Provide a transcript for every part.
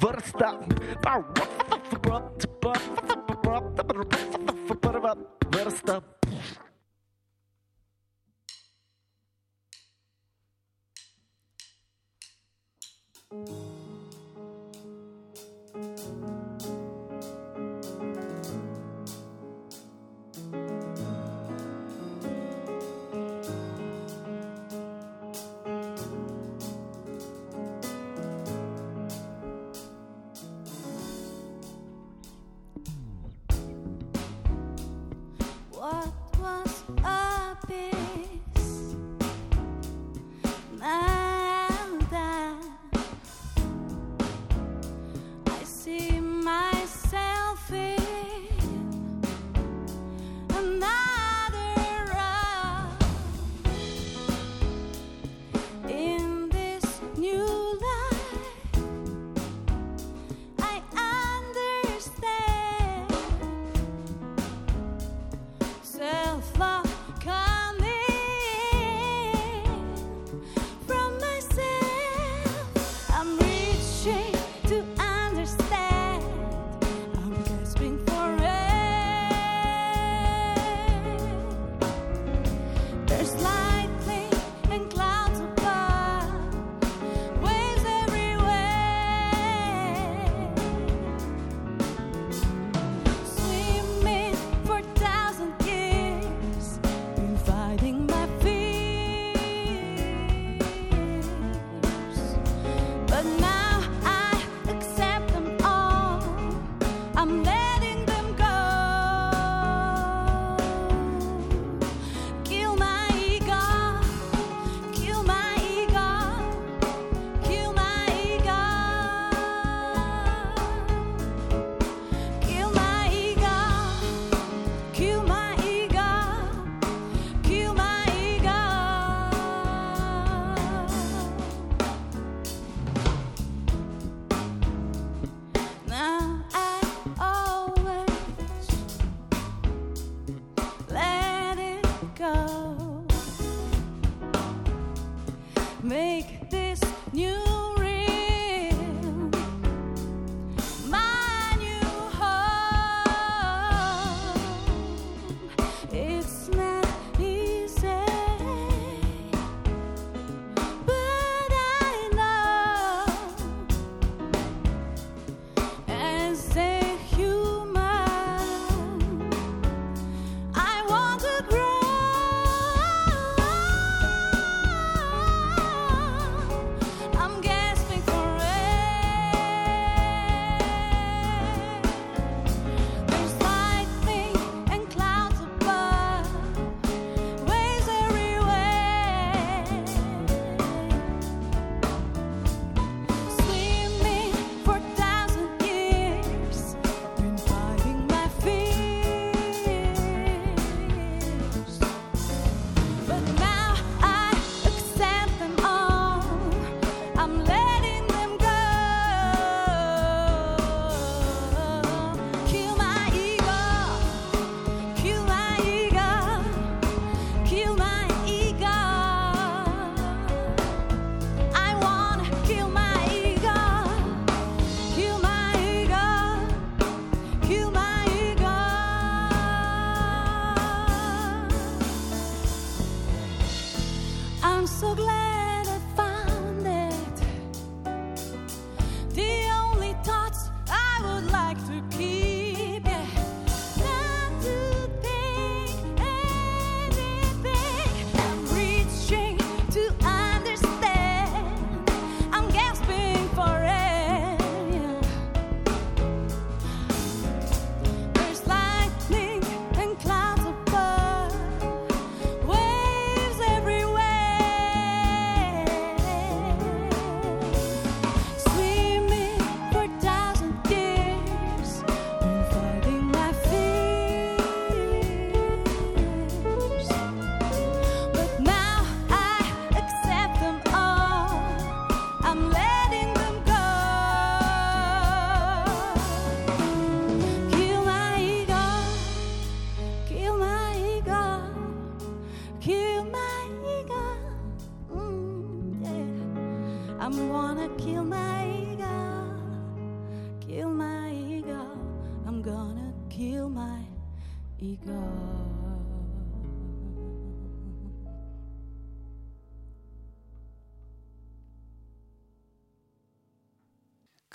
Vrsta.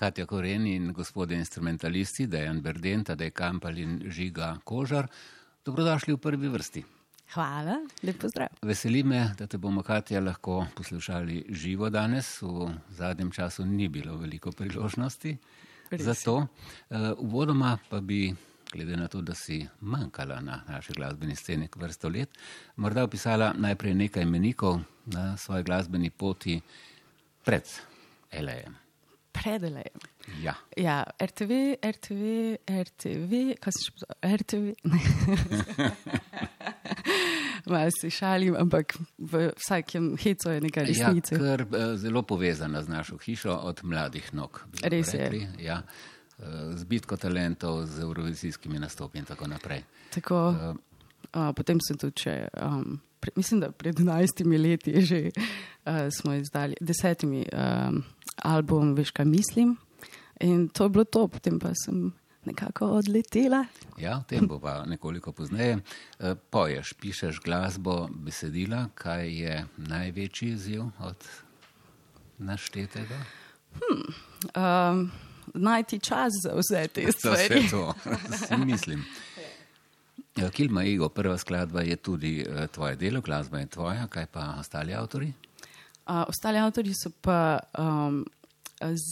Katja Koren in gospodje instrumentalisti, Dejan Berden, Tadej Kampal in Žiga Kožar. Dobrodošli v prvi vrsti. Hvala, lep pozdrav. Veseli me, da te bomo, Katja, lahko poslušali živo danes. V zadnjem času ni bilo veliko priložnosti Res je. za to. Eh, Uvodoma pa bi, glede na to, da si manjkala na naši glasbeni sceni vrsto let, morda opisala najprej nekaj menikov na svoji glasbeni poti pred LA-jem. Predelejem. Ja. Ja, RTV, RTV, RTV, kaj se še pozove? RTV. Malo se šalim, ampak v vsakem hecu je nekaj Ja, resnice. ker eh, zelo povezana z našo hišo od mladih nog. Res je. rekli. Ja, Eh, z bitko talentov, z eurovizijskimi nastopi in tako naprej. Tako, uh, potem sem tudi, še, um, pre, mislim, da pred 11 leti že uh, smo izdali, desetimi um, album, veš kaj mislim. In to je bilo to, potem pa sem nekako odletela. Ja, o tem bo pa nekoliko pozneje. Eh, Poješ, pišeš glasbo, besedila, kaj je največji izziv od naštetega? Um, najti čas za vse te stvari. vse to, mislim. Eh, Kilma Ego, prva skladba je tudi eh, tvoje delo, glasba je tvoja, kaj pa ostali avtori? Uh, ostali avtori so pa um,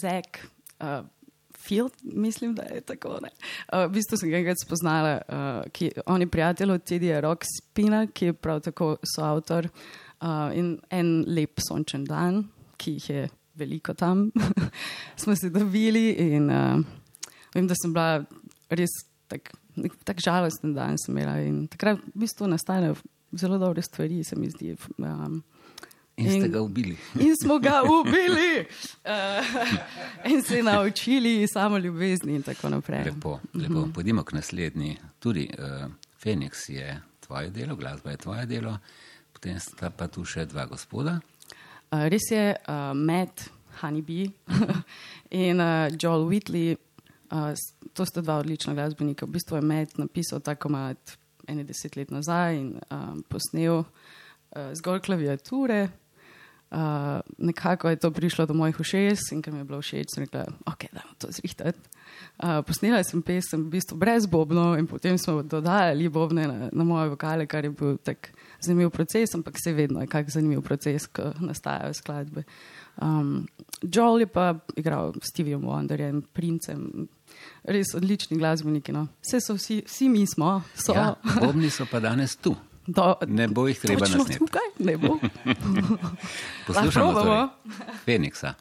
Zek uh, Field, mislim, da je tako. Uh, v bistvu sem ga enkrat spoznala, uh, ki, on je prijatelj od Tedija Rock Spina, ki je prav tako soavtor uh, in en lep sončen dan, ki jih je veliko tam, smo se dobili in uh, vem, da sem bila res tak, nek, tak žalosten dan sem imela in takrat v bistvu nastanejo zelo dobre stvari, se mi zdi. Um, In ste In- ga ubili. In smo ga ubili, uh, in se naučili samo ljubezni, in tako naprej. Lepo, lepo. Pojdimo k naslednji. Tudi uh, Feniks je tvoje delo, glasba je tvoje delo, potem sta pa tu še dva gospoda. Uh, res je, uh, Matt Honeybee in uh, Joel Whitley, uh, to sta dva odlična glasbenika. V bistvu je Matt napisal ta komad ene deset let nazaj in um, posnel uh, zgolj klaviature. Uh, nekako je to prišlo do mojih ušes in ker mi je bilo všeč, sem rekla, ok, da to zrihtati. Uh, posnela sem pesem v bistvu brez bobnov in potem smo dodajali bobne na, na moje vokale, kar je bil tak zanimiv proces, ampak se vedno je kak zanimiv proces, ko nastajajo skladbe. Um, Joel je pa igral s Steviem Wonderjem, princem, res odlični glasbeniki. No. Vse so vsi, vsi mi smo, so. Ja, bobni so pa danes tu. Do, Ne bo jih treba nasneti. tukaj, ne bo. Poslušamo torej Feniksa.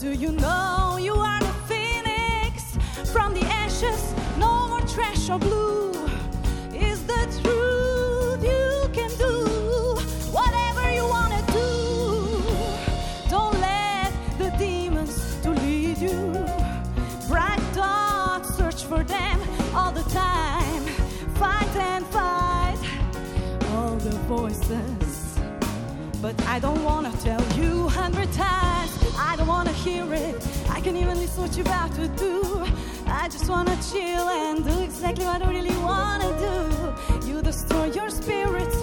Do you know you are the phoenix from the ashes? No more trash or blue. Is the truth you can do whatever you wanna do? Don't let the demons to lead you. Bright thoughts, search for them all the time. Fight and fight all the voices. But I don't wanna tell you hundred times. I don't wanna hear it. I can even listen what you're about to do. I just wanna chill and do exactly what I really wanna do. You destroy your spirits,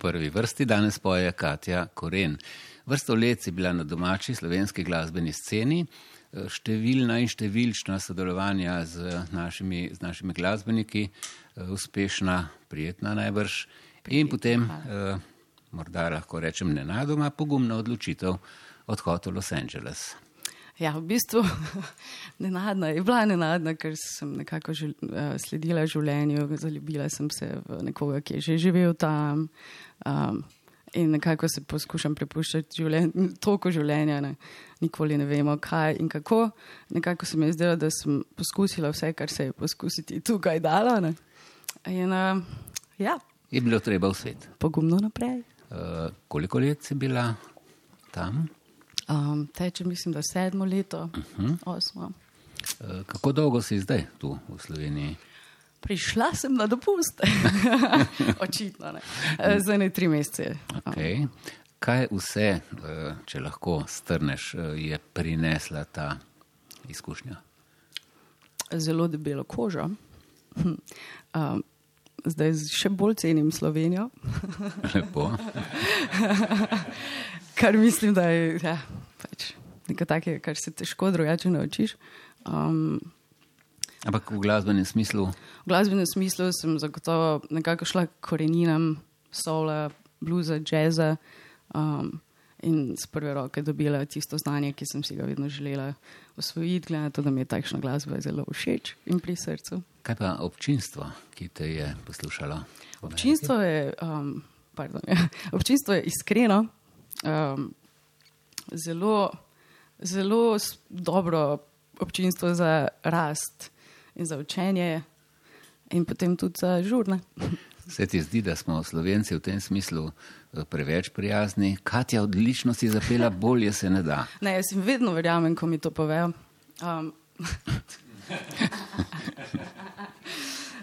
prvi vrsti danes poje Katja Koren. Vrsto let si bila na domači slovenski glasbeni sceni, eh, številna in številčna sodelovanja z našimi, z našimi glasbeniki, eh, uspešna, prijetna najbrž. In potem, eh, morda lahko rečem, nenadoma pogumna odločitev odhod v Los Angeles. Ja, v bistvu nenadna, je bila nenadna, ker sem nekako žel, uh, sledila življenju, zaljubila sem se v nekoga, ki je že živel tam. Um, in nekako se poskušam prepuščati življen, toliko življenja, ne, nikoli ne vemo, kaj in kako. Nekako se mi je zdelo, da sem poskusila vse, kar se je poskusiti tukaj dalo. Ne. In uh, ja, Je bilo treba v svet. pogumno naprej. Uh, koliko let si bila tam? Um, teče, mislim, da sedmo leto, uh -huh. osmo. Uh, kako dolgo si zdaj tu v Sloveniji? Prišla sem na dopust. Očitno ne. Eh, Za ne tri mesece. Okay. Kaj vse, eh, če lahko strneš, eh, je prinesla ta izkušnja? Zelo debelo kožo. Um, zdaj še bolj cenim Slovenijo, Lepo. kar mislim, da je ja, pač nekaj takega, kar se težko drugače naučiš. Um, Ampak v glasbenem smislu, v glasbenem smislu sem zagotovo nekako šla koreninam sola, bluza, jazza um, in z prve roke dobila tisto znanje, ki sem si ga vedno želela osvojiti, glede na to, da mi je takšna glasba zelo všeč in pri srcu. kaj pa občinstvo, ki te je poslušalo? Občinstvo je, um, pardon, občinstvo je iskreno, um, zelo, zelo dobro občinstvo za rast in za učenje, in potem tudi za žurne. Se ti zdi, da smo Slovenci v tem smislu eh, preveč prijazni? Katja, odlično si zapela, bolje se ne da. Ne, jaz jim vedno verjamem, ko mi to povejo. Um, uh,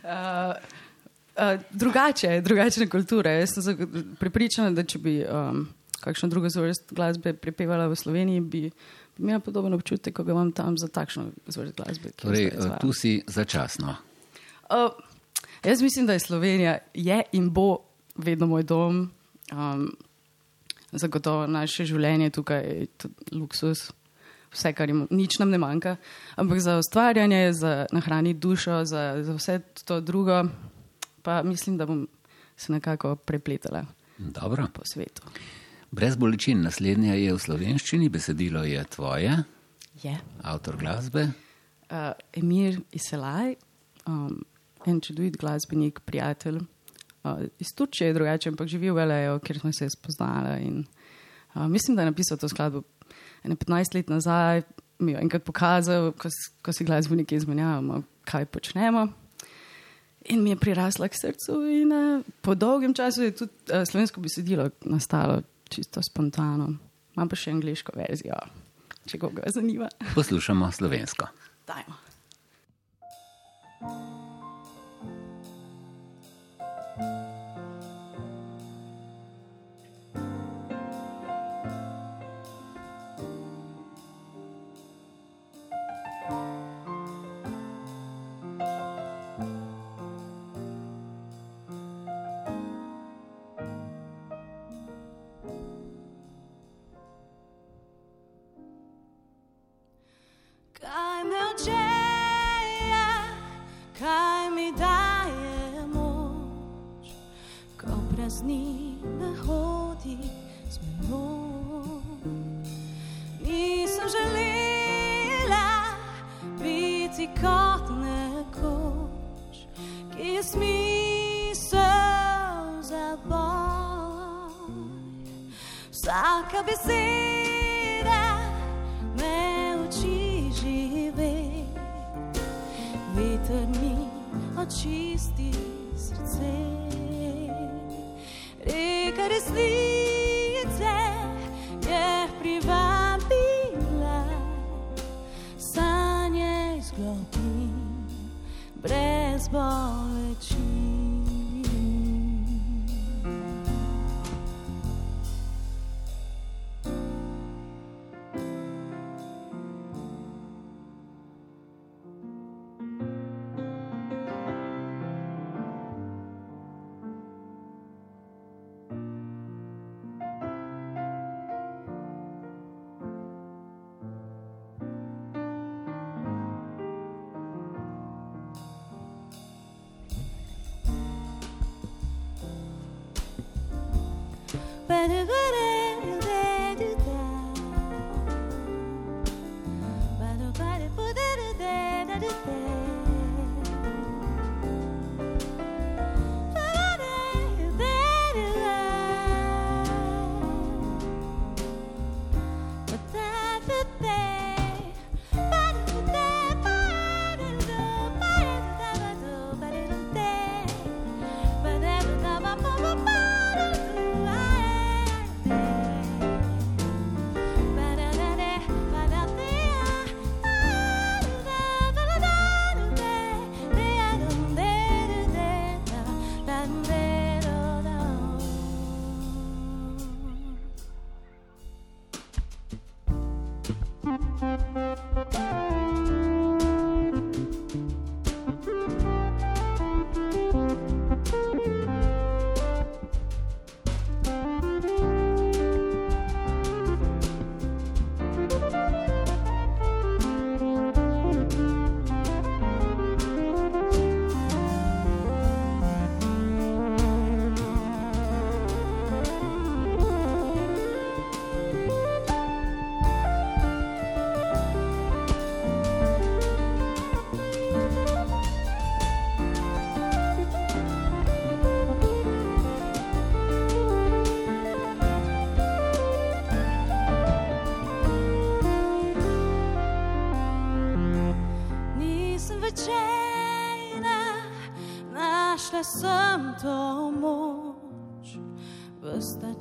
uh, drugače, drugačne kulture. Jaz sem pripričana, da če bi um, kakšno drugo zvrst glasbe prepevala v Sloveniji, bi, imela podoben občutek, kot ga imam tam za takšno zvrst glasbe. Torej, eh, tu si začasno. Uh, jaz mislim, da je Slovenija je in bo vedno moj dom. Um, zagotovo naše življenje tukaj je luksus, vse, kar jim, nič nam ne manjka. Ampak za ustvarjanje, za nahraniti dušo, za, za vse to drugo, pa mislim, da bom se nekako prepletala Dobro. po svetu. Brez bolečin, naslednja je v slovenščini, besedilo je tvoje, Je. avtor glasbe. Uh, Emir Iselaj, um, en čudovit glasbenik, prijatelj uh, iz Turčije, drugače, ampak živi v L.A., kjer smo se spoznali. In, uh, mislim, da je napisal to skladbo ene 15 let nazaj, mi jo enkrat pokazal, ko, ko si glasbeniki izmenjavamo, kaj počnemo. In mi je prirasla k srcu, in uh, po dolgem času je tudi uh, slovensko besedilo nastalo čisto spontano. Imam pa še angliško verzijo, če koga zanima. Poslušamo slovensko. Dajmo. Kaj ABC.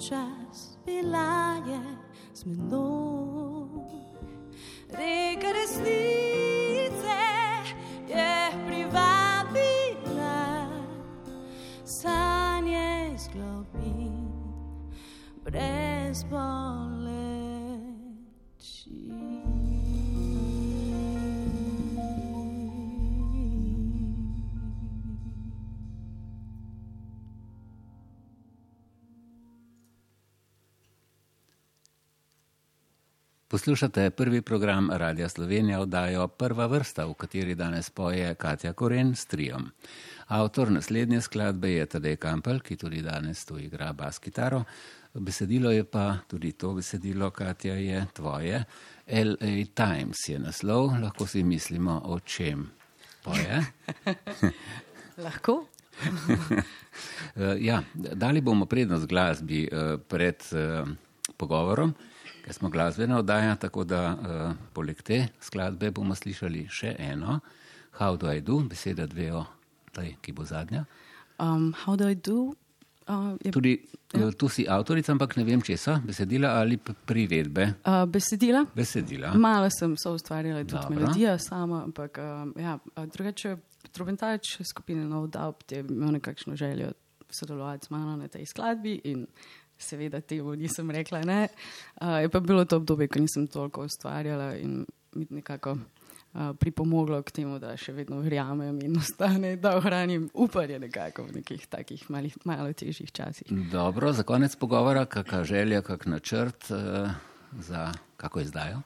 Čas bila je z menoj. Reka resnice je privabila, sanje izglobim brez boleči. Poslušate prvi program Radia Slovenija, oddajo Prva vrsta, v kateri danes poje Katja Koren s triom. Avtor naslednje skladbe je Tadej Kampel, ki tudi danes tu igra bas kitaro. Besedilo je pa tudi to besedilo, Katja, je tvoje. LA Times je naslov, lahko si mislimo, o čem poje. Lahko. ja, dali bomo prednost glasbi eh, pred eh, pogovorom, ker smo glasbena oddaja, tako da eh, poleg te skladbe bomo slišali še eno, How do I do, beseda dve o tej, ki bo zadnja. Um, how do I do? Uh, je, Tudi ja. tu si avtorica, ampak ne vem česa, besedila ali priredbe. uh, besedila. Besedila. Malo sem so ustvarjala tudi Dobro. melodijo sama, ampak um, ja, drugače trubentač skupine Nov Daup je imel nekakšno željo sodelovati z mano na tej skladbi in seveda temu nisem rekla ne. Uh, je pa bilo to obdobje, ko nisem toliko ustvarjala in mi nekako uh, pripomoglo k temu, da še vedno verjamem in ostane, da ohranim upanje nekako v nekih takih malih, malo težjih časih. Dobro, za konec pogovora, kakšna želja, kak načrt uh, za kako izdajo?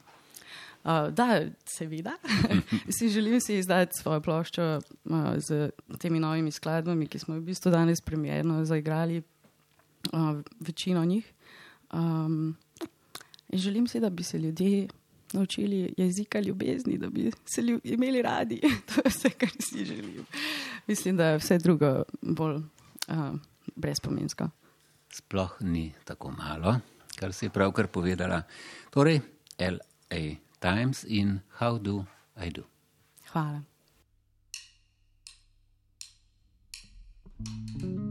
Uh, da, seveda. si želim si izdati svojo ploščo uh, z temi novimi skladbami, ki smo v bistvu danes premjerno zaigrali, uh, večino njih. Um, in želim si, da bi se ljudje naučili jezika ljubezni, da bi se ljub, imeli radi. to je vse, kar si želim. Mislim, da je vse drugo bolj uh, brezpomensko. Sploh ni tako malo, kar si pravkar povedala. Torej, LA Times in How do I do? Hvala. When I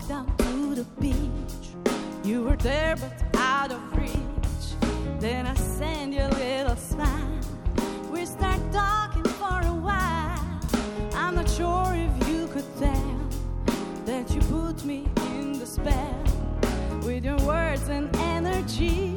down to the beach, you were there but out of reach. Then I sent you a little smile. We start talking for a while. I'm not sure if you could tell that you put me in the spell with your words and energy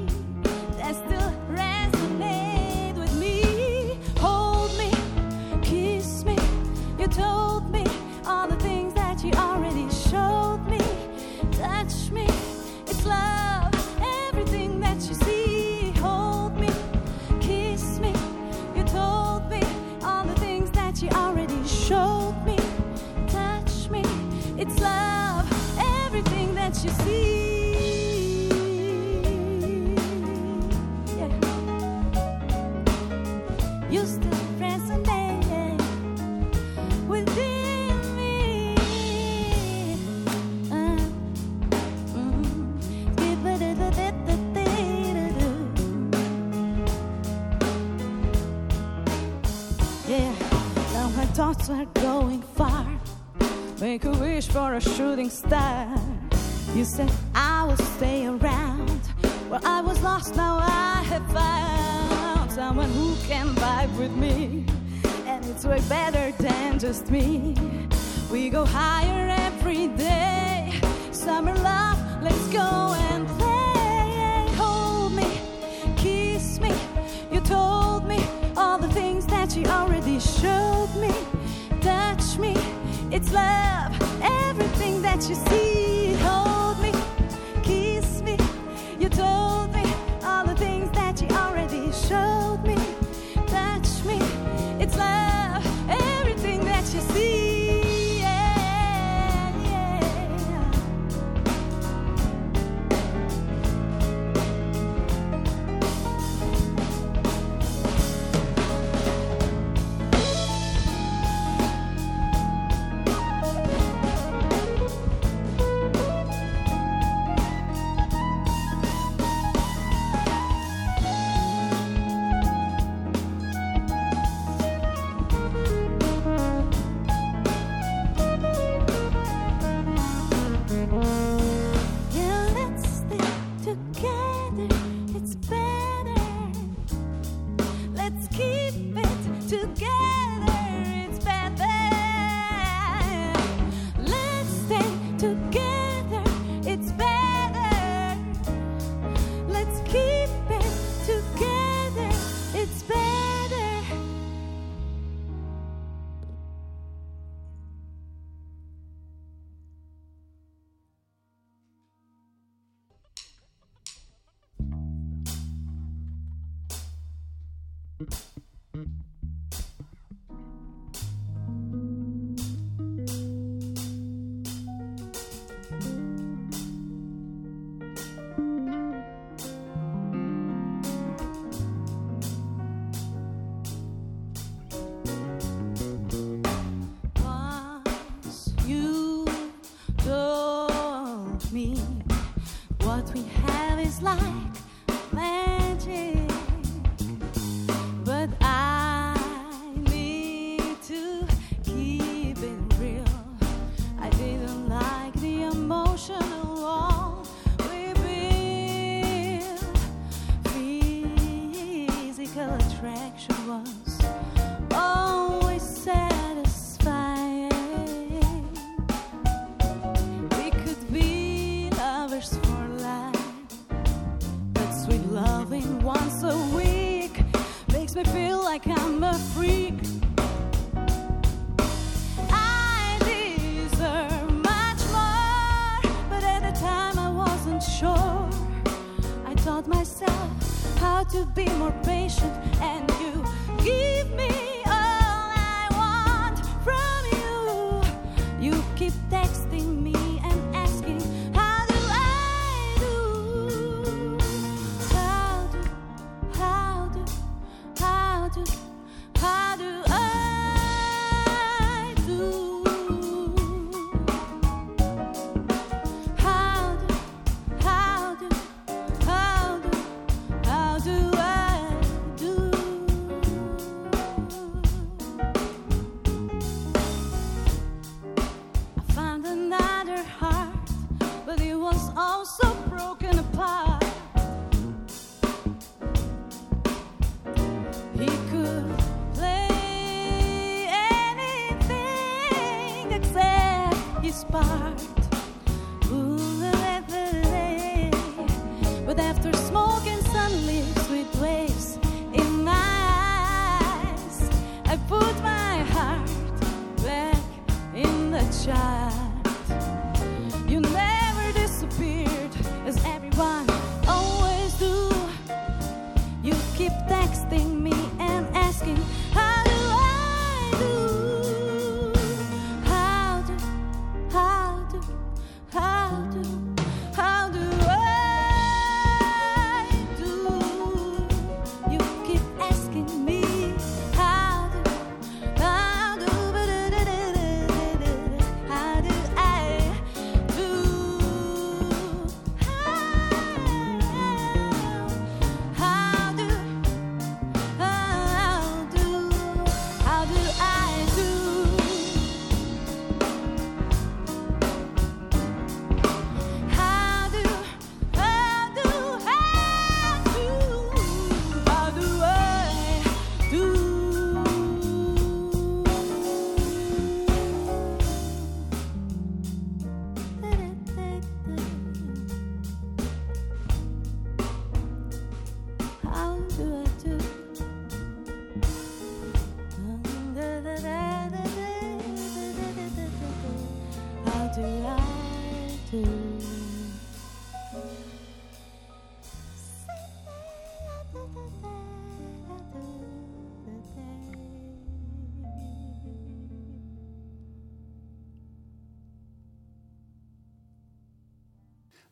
said I will stay around. Well, I was lost, now I have found someone who can vibe with me. And it's way better than just me. We go higher every day. Summer love, let's go and play. Hold me, kiss me. You told me all the things that you already showed me. Touch me, it's love. Everything that you see, makes me feel like I'm a freak. I deserve much more, but at the time I wasn't sure. I taught myself how to be more patient, and you give me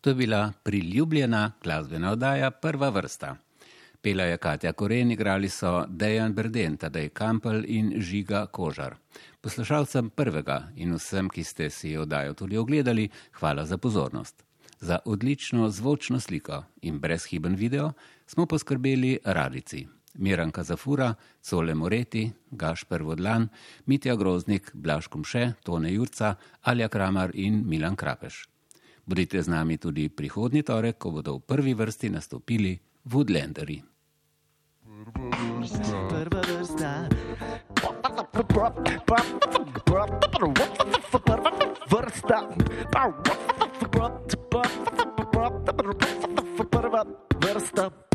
To je bila priljubljena glasbena oddaja Prva vrsta. Pela je Katja Koren, igrali so Dejan Berden, Tadej Kampel in Žiga Kožar. Poslušalcem prvega in vsem, ki ste si oddajo tudi ogledali, hvala za pozornost. Za odlično zvočno sliko in brezhiben video smo poskrbeli radici. Miranka Zafura, Cole Moreti, Gašper Vodlan, Mitja Groznik, Blaž Kumše, Tone Jurca, Alja Kramar in Milan Krapeš. Bodite z nami tudi prihodnji torek, ko bodo v prvi vrsti nastopili Woodlanderi. Prva vrsta. Vrsta. Prva vrsta.